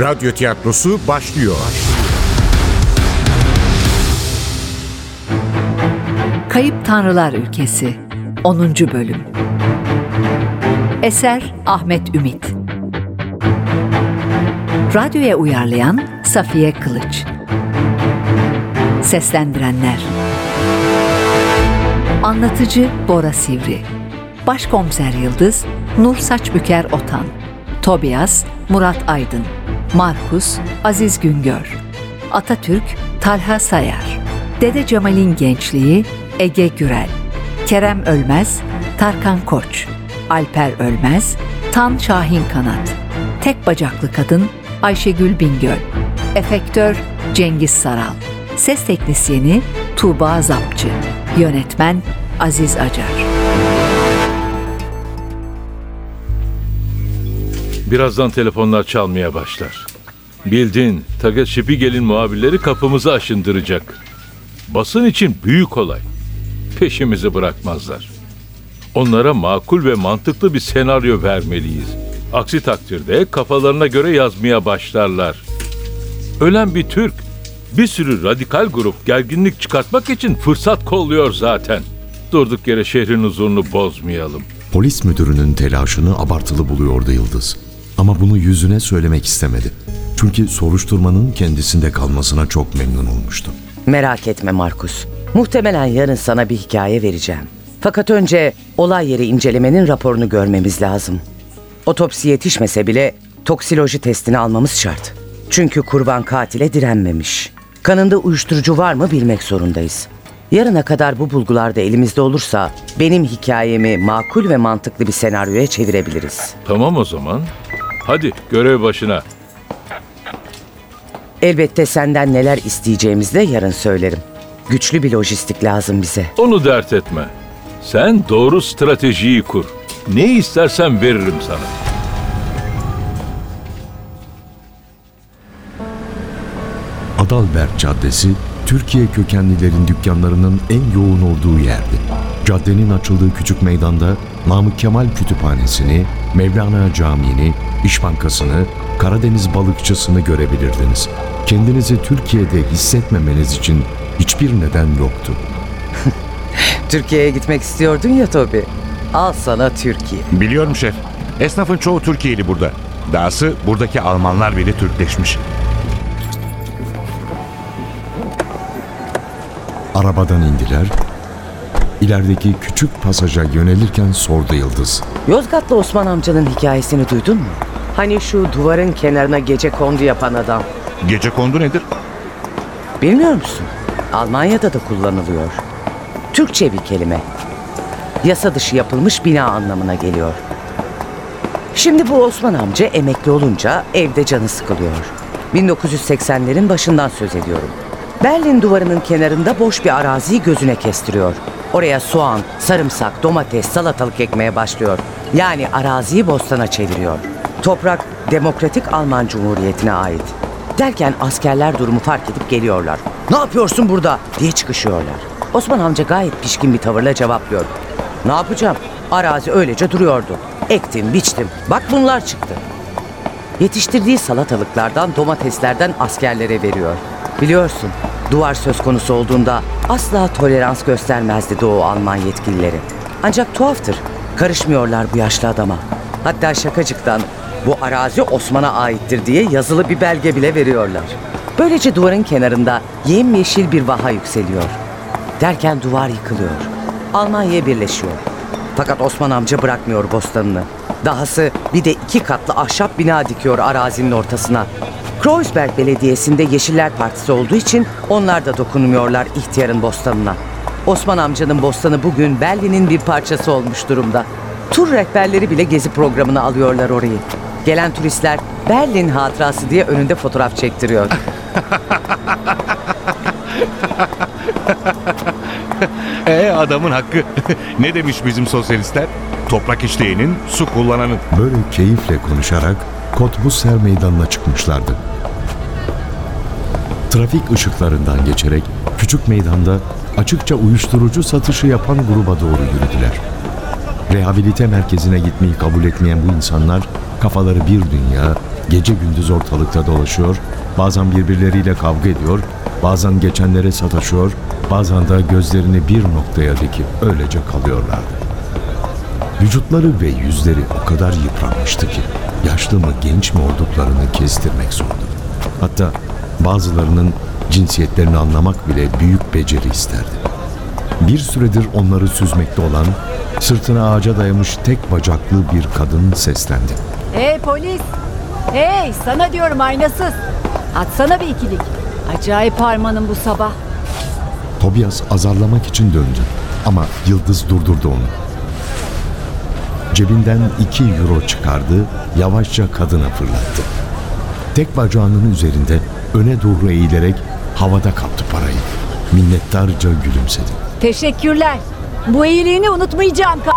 Radyo tiyatrosu başlıyor. Kayıp Tanrılar Ülkesi 10. Bölüm. Eser Ahmet Ümit. Radyoya uyarlayan Safiye Kılıç. Seslendirenler. Anlatıcı Bora Sivri. Başkomiser Yıldız Nur Saçbüker Otan Tobias Murat Aydın Markus Aziz Güngör Atatürk Talha Sayar Dede Cemal'in gençliği Ege Gürel Kerem Ölmez Tarkan Koç Alper Ölmez Tan Şahin Kanat Tek bacaklı kadın Ayşegül Bingöl Efektör Cengiz Saral Ses teknisyeni Tuğba Zapçı Yönetmen Aziz Acar Birazdan telefonlar çalmaya başlar. Bildin, Taget Şipigel'in muhabirleri kapımızı aşındıracak. Basın için büyük olay. Peşimizi bırakmazlar. Onlara makul ve mantıklı bir senaryo vermeliyiz. Aksi takdirde kafalarına göre yazmaya başlarlar. Ölen bir Türk, bir sürü radikal grup gerginlik çıkartmak için fırsat kolluyor zaten. Durduk yere şehrin huzurunu bozmayalım. Polis müdürünün telaşını abartılı buluyordu Yıldız. Ama bunu yüzüne söylemek istemedi. Çünkü soruşturmanın kendisinde kalmasına çok memnun olmuştu. Merak etme Markus. Muhtemelen yarın sana bir hikaye vereceğim. Fakat önce olay yeri incelemenin raporunu görmemiz lazım. Otopsi yetişmese bile toksiloji testini almamız şart. Çünkü kurban katile direnmemiş. Kanında uyuşturucu var mı bilmek zorundayız. Yarına kadar bu bulgular da elimizde olursa benim hikayemi makul ve mantıklı bir senaryoya çevirebiliriz. Tamam o zaman. Hadi görev başına. Elbette senden neler isteyeceğimizi de yarın söylerim. Güçlü bir lojistik lazım bize. Onu dert etme. Sen doğru stratejiyi kur. Ne istersen veririm sana. Adalbert Caddesi, Türkiye kökenlilerin dükkanlarının en yoğun olduğu yerdi. Caddenin açıldığı küçük meydanda Namık Kemal Kütüphanesi'ni, Mevlana Camii'ni, İş Bankası'nı, Karadeniz Balıkçısı'nı görebilirdiniz. Kendinizi Türkiye'de hissetmemeniz için hiçbir neden yoktu. Türkiye'ye gitmek istiyordun ya Tobi. Al sana Türkiye. Biliyorum şef. Esnafın çoğu Türkiye'li burada. Dahası buradaki Almanlar bile Türkleşmiş. Arabadan indiler. İlerideki küçük pasaja yönelirken sordu Yıldız. Yozgatlı Osman amcanın hikayesini duydun mu? Hani şu duvarın kenarına gece kondu yapan adam. Gece kondu nedir? Bilmiyor musun? Almanya'da da kullanılıyor. Türkçe bir kelime. Yasa dışı yapılmış bina anlamına geliyor. Şimdi bu Osman amca emekli olunca evde canı sıkılıyor. 1980'lerin başından söz ediyorum. Berlin duvarının kenarında boş bir araziyi gözüne kestiriyor. Oraya soğan, sarımsak, domates, salatalık ekmeye başlıyor. Yani araziyi bostana çeviriyor. Toprak Demokratik Alman Cumhuriyeti'ne ait. Derken askerler durumu fark edip geliyorlar. Ne yapıyorsun burada diye çıkışıyorlar. Osman amca gayet pişkin bir tavırla cevaplıyor. Ne yapacağım? Arazi öylece duruyordu. Ektim, biçtim. Bak bunlar çıktı. Yetiştirdiği salatalıklardan, domateslerden askerlere veriyor. Biliyorsun, duvar söz konusu olduğunda asla tolerans göstermezdi Doğu Alman yetkilileri. Ancak tuhaftır, karışmıyorlar bu yaşlı adama. Hatta şakacıktan bu arazi Osman'a aittir diye yazılı bir belge bile veriyorlar. Böylece duvarın kenarında yemyeşil bir vaha yükseliyor. Derken duvar yıkılıyor. Almanya birleşiyor. Fakat Osman amca bırakmıyor bostanını. Dahası bir de iki katlı ahşap bina dikiyor arazinin ortasına. Kreuzberg Belediyesi'nde Yeşiller Partisi olduğu için onlar da dokunmuyorlar ihtiyarın bostanına. Osman amcanın bostanı bugün Berlin'in bir parçası olmuş durumda. Tur rehberleri bile gezi programına alıyorlar orayı. Gelen turistler Berlin hatırası diye önünde fotoğraf çektiriyor. Ee adamın hakkı. ne demiş bizim sosyalistler? Toprak işleyenin, su kullananın. Böyle keyifle konuşarak Kotbusser meydanına çıkmışlardı. Trafik ışıklarından geçerek küçük meydanda açıkça uyuşturucu satışı yapan gruba doğru yürüdüler. Rehabilite merkezine gitmeyi kabul etmeyen bu insanlar kafaları bir dünya, gece gündüz ortalıkta dolaşıyor, bazen birbirleriyle kavga ediyor, bazen geçenlere sataşıyor, bazen de gözlerini bir noktaya dikip öylece kalıyorlardı. Vücutları ve yüzleri o kadar yıpranmıştı ki yaşlı mı genç mi olduklarını kestirmek zordu. Hatta bazılarının cinsiyetlerini anlamak bile büyük beceri isterdi. Bir süredir onları süzmekte olan, sırtına ağaca dayamış tek bacaklı bir kadın seslendi. Hey polis! Hey sana diyorum aynasız. Atsana bir ikilik. Acayip harmanım bu sabah. Tobias azarlamak için döndü ama Yıldız durdurdu onu. Cebinden iki euro çıkardı, yavaşça kadına fırlattı. Tek bacağının üzerinde öne doğru eğilerek havada kaptı parayı. Minnettarca gülümsedi. Teşekkürler. Bu iyiliğini unutmayacağım. k-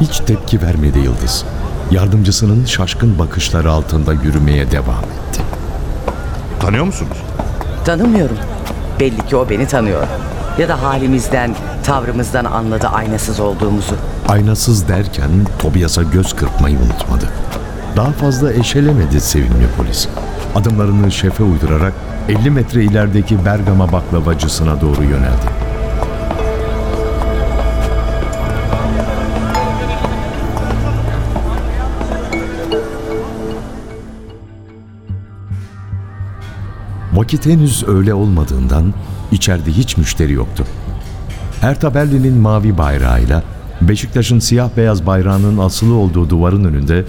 Hiç tepki vermedi Yıldız. Yardımcısının şaşkın bakışları altında yürümeye devam etti. Tanıyor musunuz? Tanımıyorum. Belli ki o beni tanıyor. Ya da halimizden, tavrımızdan anladı aynasız olduğumuzu. Aynasız derken Tobias'a göz kırpmayı unutmadı. Daha fazla eşelemedi sevimli polis. Adımlarını şefe uydurarak 50 metre ilerideki Bergama baklavacısına doğru yöneldi. Vakit henüz öğle olmadığından içeride hiç müşteri yoktu. Hertha Berlin'in mavi bayrağıyla Beşiktaş'ın siyah beyaz bayrağının asılı olduğu duvarın önünde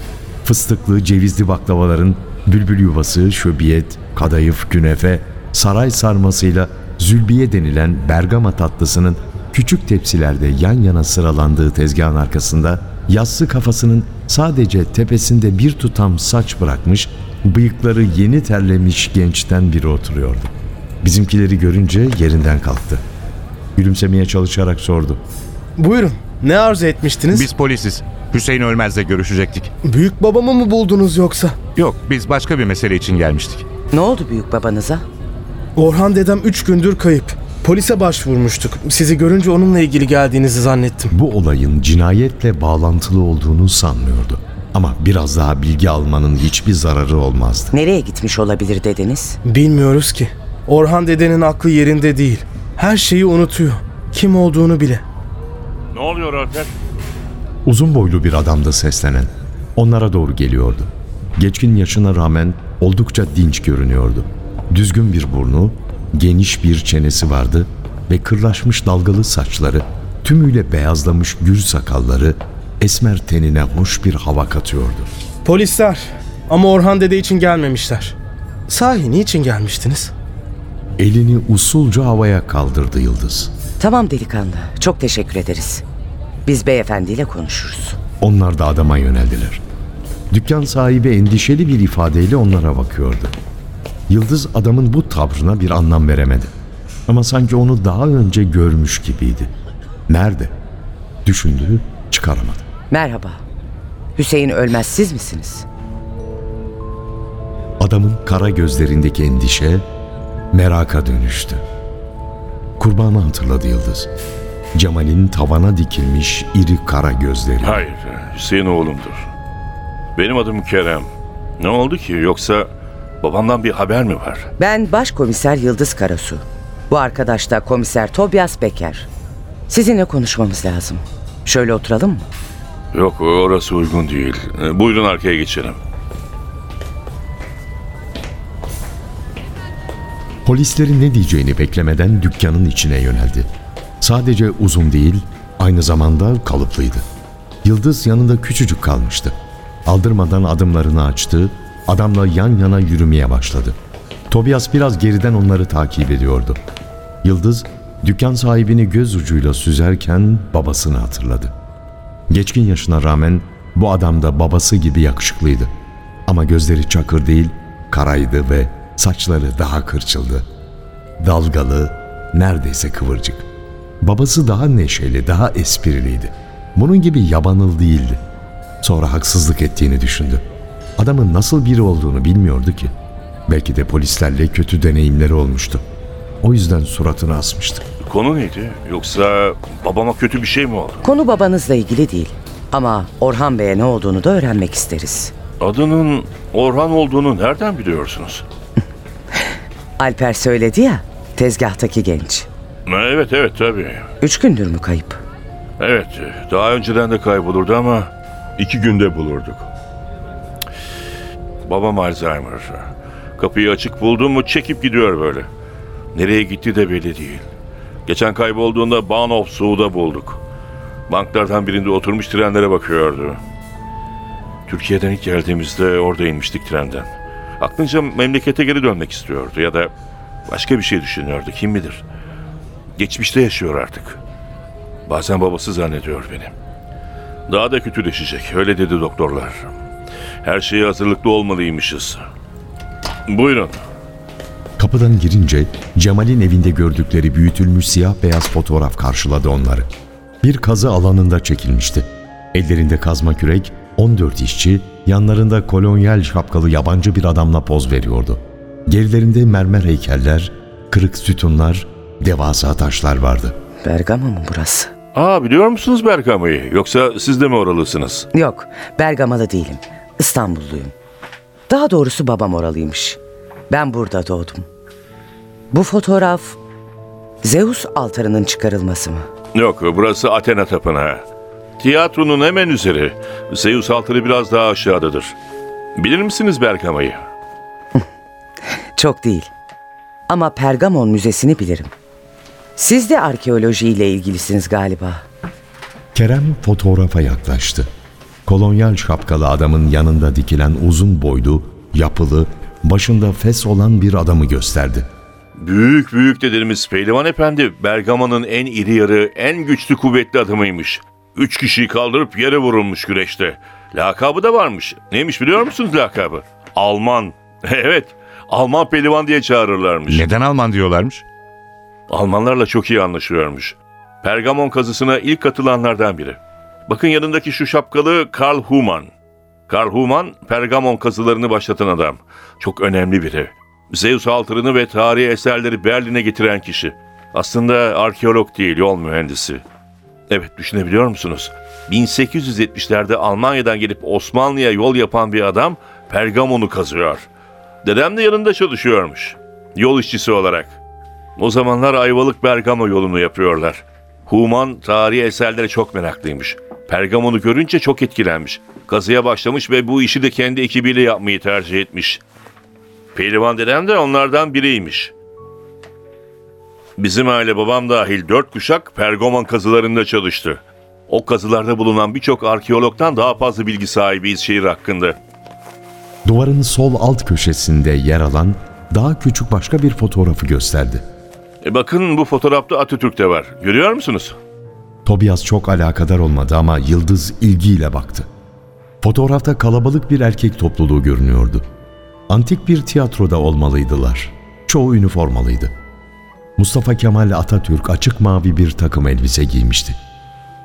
fıstıklı cevizli baklavaların bülbül yuvası, şöbiyet, kadayıf, künefe, saray sarmasıyla zülbiye denilen Bergama tatlısının küçük tepsilerde yan yana sıralandığı tezgahın arkasında yassı kafasının sadece tepesinde bir tutam saç bırakmış, bıyıkları yeni terlemiş gençten biri oturuyordu. Bizimkileri görünce yerinden kalktı. Gülümsemeye çalışarak sordu. Buyurun. Ne arzu etmiştiniz? Biz polisiz. Hüseyin Ölmez'le görüşecektik. Büyük babamı mı buldunuz yoksa? Yok biz başka bir mesele için gelmiştik. Ne oldu büyük babanıza? Orhan dedem 3 gündür kayıp. Polise başvurmuştuk. Sizi görünce onunla ilgili geldiğinizi zannettim. Bu olayın cinayetle bağlantılı olduğunu sanmıyordu. Ama biraz daha bilgi almanın hiçbir zararı olmazdı. Nereye gitmiş olabilir dediniz? Bilmiyoruz ki. Orhan dedenin aklı yerinde değil. Her şeyi unutuyor. Kim olduğunu bile. Ne oluyor Alper? Uzun boylu bir adamdı seslenen. Onlara doğru geliyordu. Geçkin yaşına rağmen oldukça dinç görünüyordu. Düzgün bir burnu, geniş bir çenesi vardı ve kırlaşmış dalgalı saçları, tümüyle beyazlamış gür sakalları esmer tenine hoş bir hava katıyordu. Polisler. Ama Orhan dede için gelmemişler. Sahi niçin gelmiştiniz? Elini usulca havaya kaldırdı Yıldız. Tamam delikanlı. Çok teşekkür ederiz. Biz beyefendiyle konuşuruz. Onlar da adama yöneldiler. Dükkan sahibi endişeli bir ifadeyle onlara bakıyordu. Yıldız adamın bu tavrına bir anlam veremedi. Ama sanki onu daha önce görmüş gibiydi. Nerede? Düşündü, çıkaramadı. Merhaba. Hüseyin Ölmez siz misiniz? Adamın kara gözlerindeki endişe meraka dönüştü. Kurbanı hatırladı Yıldız. Cemal'in tavana dikilmiş iri kara gözleri. Hayır, Hüseyin oğlumdur. Benim adım Kerem. Ne oldu ki yoksa babamdan bir haber mi var? Ben Başkomiser Yıldız Karasu. Bu arkadaş da Komiser Tobias Becker. Sizinle konuşmamız lazım. Şöyle oturalım mı? Yok orası uygun değil. Buyurun arkaya geçelim. Polislerin ne diyeceğini beklemeden dükkanın içine yöneldi. Sadece uzun değil, aynı zamanda kalıplıydı. Yıldız yanında küçücük kalmıştı. Aldırmadan adımlarını açtı, adamla yan yana yürümeye başladı. Tobias biraz geriden onları takip ediyordu. Yıldız, dükkan sahibini göz ucuyla süzerken babasını hatırladı. Geçkin yaşına rağmen bu adam da babası gibi yakışıklıydı. Ama gözleri çakır değil, karaydı ve saçları daha kırçıldı. Dalgalı, neredeyse kıvırcık. Babası daha neşeli, daha espriliydi. Bunun gibi yabanıl değildi. Sonra haksızlık ettiğini düşündü. Adamın nasıl biri olduğunu bilmiyordu ki. Belki de polislerle kötü deneyimleri olmuştu. O yüzden suratını asmıştı. Konu neydi? Yoksa babama kötü bir şey mi oldu? Konu babanızla ilgili değil. Ama Orhan Bey'e ne olduğunu da öğrenmek isteriz. adının Orhan olduğunu nereden biliyorsunuz? Alper söyledi ya, tezgahtaki genç. Evet evet tabii. Üç gündür mü kayıp? Evet daha önceden de kaybolurdu ama iki günde bulurduk. Babam Alzheimer. Kapıyı açık buldum mu çekip gidiyor böyle. Nereye gitti de belli değil. Geçen kaybolduğunda Bahnhof Suu'da bulduk. Banklardan birinde oturmuş trenlere bakıyordu. Türkiye'den ilk geldiğimizde orada inmiştik trenden. Aklınca memlekete geri dönmek istiyordu ya da başka bir şey düşünüyordu kim bilir. Geçmişte yaşıyor artık. Bazen babası zannediyor beni. Daha da kötüleşecek, öyle dedi doktorlar. Her şeye hazırlıklı olmalıymışız. Buyurun. Kapıdan girince Cemal'in evinde gördükleri büyütülmüş siyah beyaz fotoğraf karşıladı onları. Bir kazı alanında çekilmişti. Ellerinde kazma kürek, 14 işçi, yanlarında kolonyal şapkalı yabancı bir adamla poz veriyordu. Gerilerinde mermer heykeller, kırık sütunlar, devasa taşlar vardı. Bergama mı burası? Aa biliyor musunuz Bergama'yı? Yoksa siz de mi oralısınız? Yok, Bergamalı değilim. İstanbulluyum. Daha doğrusu babam oralıymış. Ben burada doğdum. Bu fotoğraf Zeus altarının çıkarılması mı? Yok, burası Athena Tapınağı. Tiyatronun hemen üzeri. Zeus altını biraz daha aşağıdadır. Bilir misiniz Bergama'yı? Çok değil. Ama Pergamon Müzesi'ni bilirim. Siz de arkeolojiyle ilgilisiniz galiba. Kerem fotoğrafa yaklaştı. Kolonyal şapkalı adamın yanında dikilen uzun boylu, yapılı, başında fes olan bir adamı gösterdi. Büyük büyük dedelerimiz Pehlivan Efendi Bergama'nın en iri yarı, en güçlü kuvvetli adamıymış. Üç kişiyi kaldırıp yere vurulmuş güreşte. Lakabı da varmış. Neymiş biliyor musunuz lakabı? Alman. Evet, Alman pehlivan diye çağırırlarmış. Neden Alman diyorlarmış? Almanlarla çok iyi anlaşıyormuş. Pergamon kazısına ilk katılanlardan biri. Bakın yanındaki şu şapkalı Karl Humann. Karl Humann, Pergamon kazılarını başlatan adam. Çok önemli biri. Zeus altırını ve tarihi eserleri Berlin'e getiren kişi. Aslında arkeolog değil, yol mühendisi. Evet, düşünebiliyor musunuz? 1870'lerde Almanya'dan gelip Osmanlı'ya yol yapan bir adam Pergamon'u kazıyor. Dedem de yanında çalışıyormuş. Yol işçisi olarak. O zamanlar Ayvalık Bergamo yolunu yapıyorlar. Human tarihi eserlere çok meraklıymış. Pergamon'u görünce çok etkilenmiş. Kazıya başlamış ve bu işi de kendi ekibiyle yapmayı tercih etmiş. Pehlivan dedem de onlardan biriymiş. Bizim aile babam dahil dört kuşak Pergamon kazılarında çalıştı. O kazılarda bulunan birçok arkeologdan daha fazla bilgi sahibiyiz şehir hakkında. Duvarın sol alt köşesinde yer alan daha küçük başka bir fotoğrafı gösterdi. E bakın bu fotoğrafta Atatürk de var. Görüyor musunuz? Tobias çok alakadar olmadı ama Yıldız ilgiyle baktı. Fotoğrafta kalabalık bir erkek topluluğu görünüyordu. Antik bir tiyatroda olmalıydılar. Çoğu üniformalıydı. Mustafa Kemal Atatürk açık mavi bir takım elbise giymişti.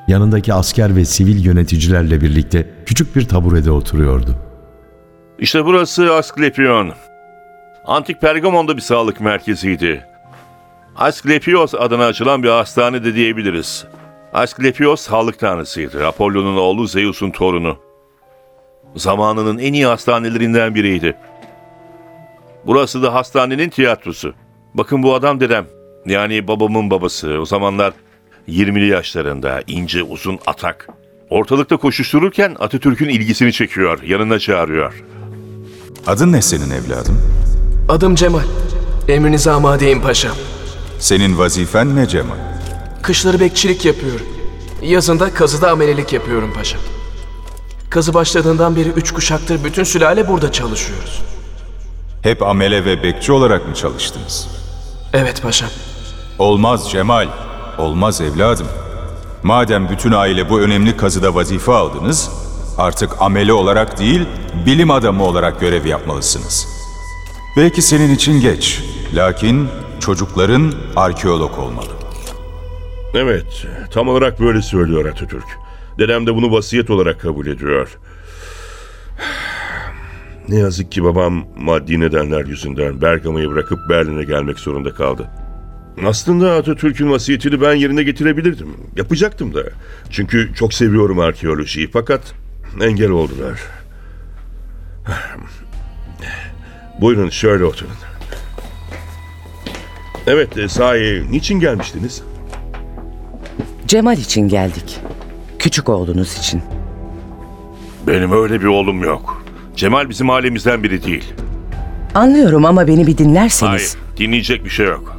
Yanındaki asker ve sivil yöneticilerle birlikte küçük bir taburede oturuyordu. İşte burası Asklepion. Antik Pergamon'da bir sağlık merkeziydi. Asklepios adına açılan bir hastane de diyebiliriz. Asklepios sağlık tanrısıydı. Apollo'nun oğlu Zeus'un torunu. Zamanının en iyi hastanelerinden biriydi. Burası da hastanenin tiyatrosu. Bakın bu adam dedem. Yani babamın babası. O zamanlar 20'li yaşlarında, ince uzun atak. Ortalıkta koşuştururken Atatürk'ün ilgisini çekiyor, yanına çağırıyor. Adın ne senin evladım? Adım Cemal. Emrinize amadeyim paşam. Senin vazifen ne Cemal? Kışları bekçilik yapıyorum. Yazında kazıda amelelik yapıyorum paşam. Kazı başladığından beri üç kuşaktır bütün sülale burada çalışıyoruz. Hep amele ve bekçi olarak mı çalıştınız? Evet paşam. Olmaz Cemal, olmaz evladım. Madem bütün aile bu önemli kazıda vazife aldınız, artık amele olarak değil, bilim adamı olarak görev yapmalısınız. Belki senin için geç, lakin çocukların arkeolog olmalı. Evet, tam olarak böyle söylüyor Atatürk. Dedem de bunu vasiyet olarak kabul ediyor. Ne yazık ki babam maddi nedenler yüzünden Bergama'yı bırakıp Berlin'e gelmek zorunda kaldı. Aslında Atatürk'ün vasiyetini ben yerine getirebilirdim. Yapacaktım da. Çünkü çok seviyorum arkeolojiyi fakat engel oldular. Buyurun şöyle oturun. Evet e, sahi niçin gelmiştiniz? Cemal için geldik. Küçük oğlunuz için. Benim öyle bir oğlum yok. Cemal bizim ailemizden biri değil. Anlıyorum ama beni bir dinlerseniz. Hayır dinleyecek bir şey yok.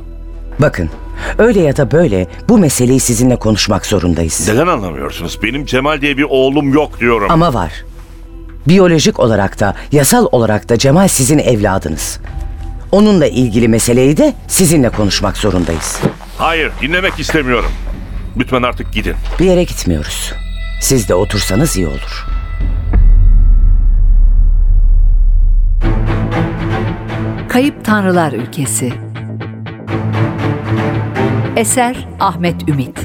Bakın, öyle ya da böyle bu meseleyi sizinle konuşmak zorundayız. Neden anlamıyorsunuz? Benim Cemal diye bir oğlum yok diyorum. Ama var. Biyolojik olarak da, yasal olarak da Cemal sizin evladınız. Onunla ilgili meseleyi de sizinle konuşmak zorundayız. Hayır dinlemek istemiyorum. Lütfen artık gidin. Bir yere gitmiyoruz. Siz de otursanız iyi olur. Kayıp Tanrılar Ülkesi Eser Ahmet Ümit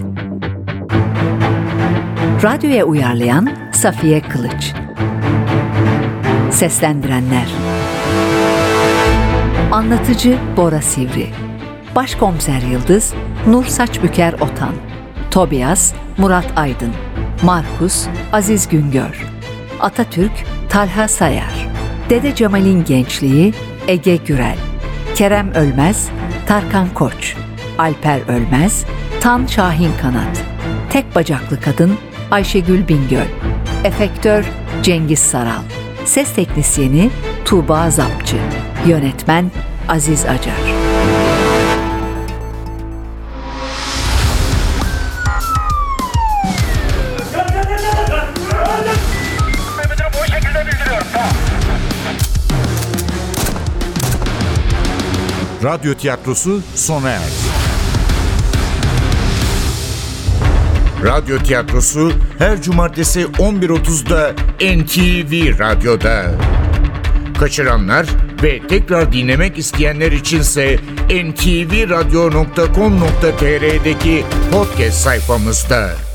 Radyoya uyarlayan Safiye Kılıç Seslendirenler Anlatıcı Bora Sivri. Başkomiser Yıldız Nur Saçbüker Otan. Tobias Murat Aydın. Markus Aziz Güngör. Atatürk Talha Sayar. Dede Cemal'in gençliği Ege Gürel. Kerem Ölmez Tarkan Koç. Alper Ölmez Tan Şahin Kanat. Tek bacaklı kadın Ayşegül Bingöl. Efektör Cengiz Saral. Ses teknisyeni Tuğba Zapçı Yönetmen Aziz Acar Radyo tiyatrosu sona erdi. Radyo tiyatrosu her cumartesi 11.30'da NTV Radyo'da. Kaçıranlar ve tekrar dinlemek isteyenler içinse ntvradio.com.tr'deki podcast sayfamızda.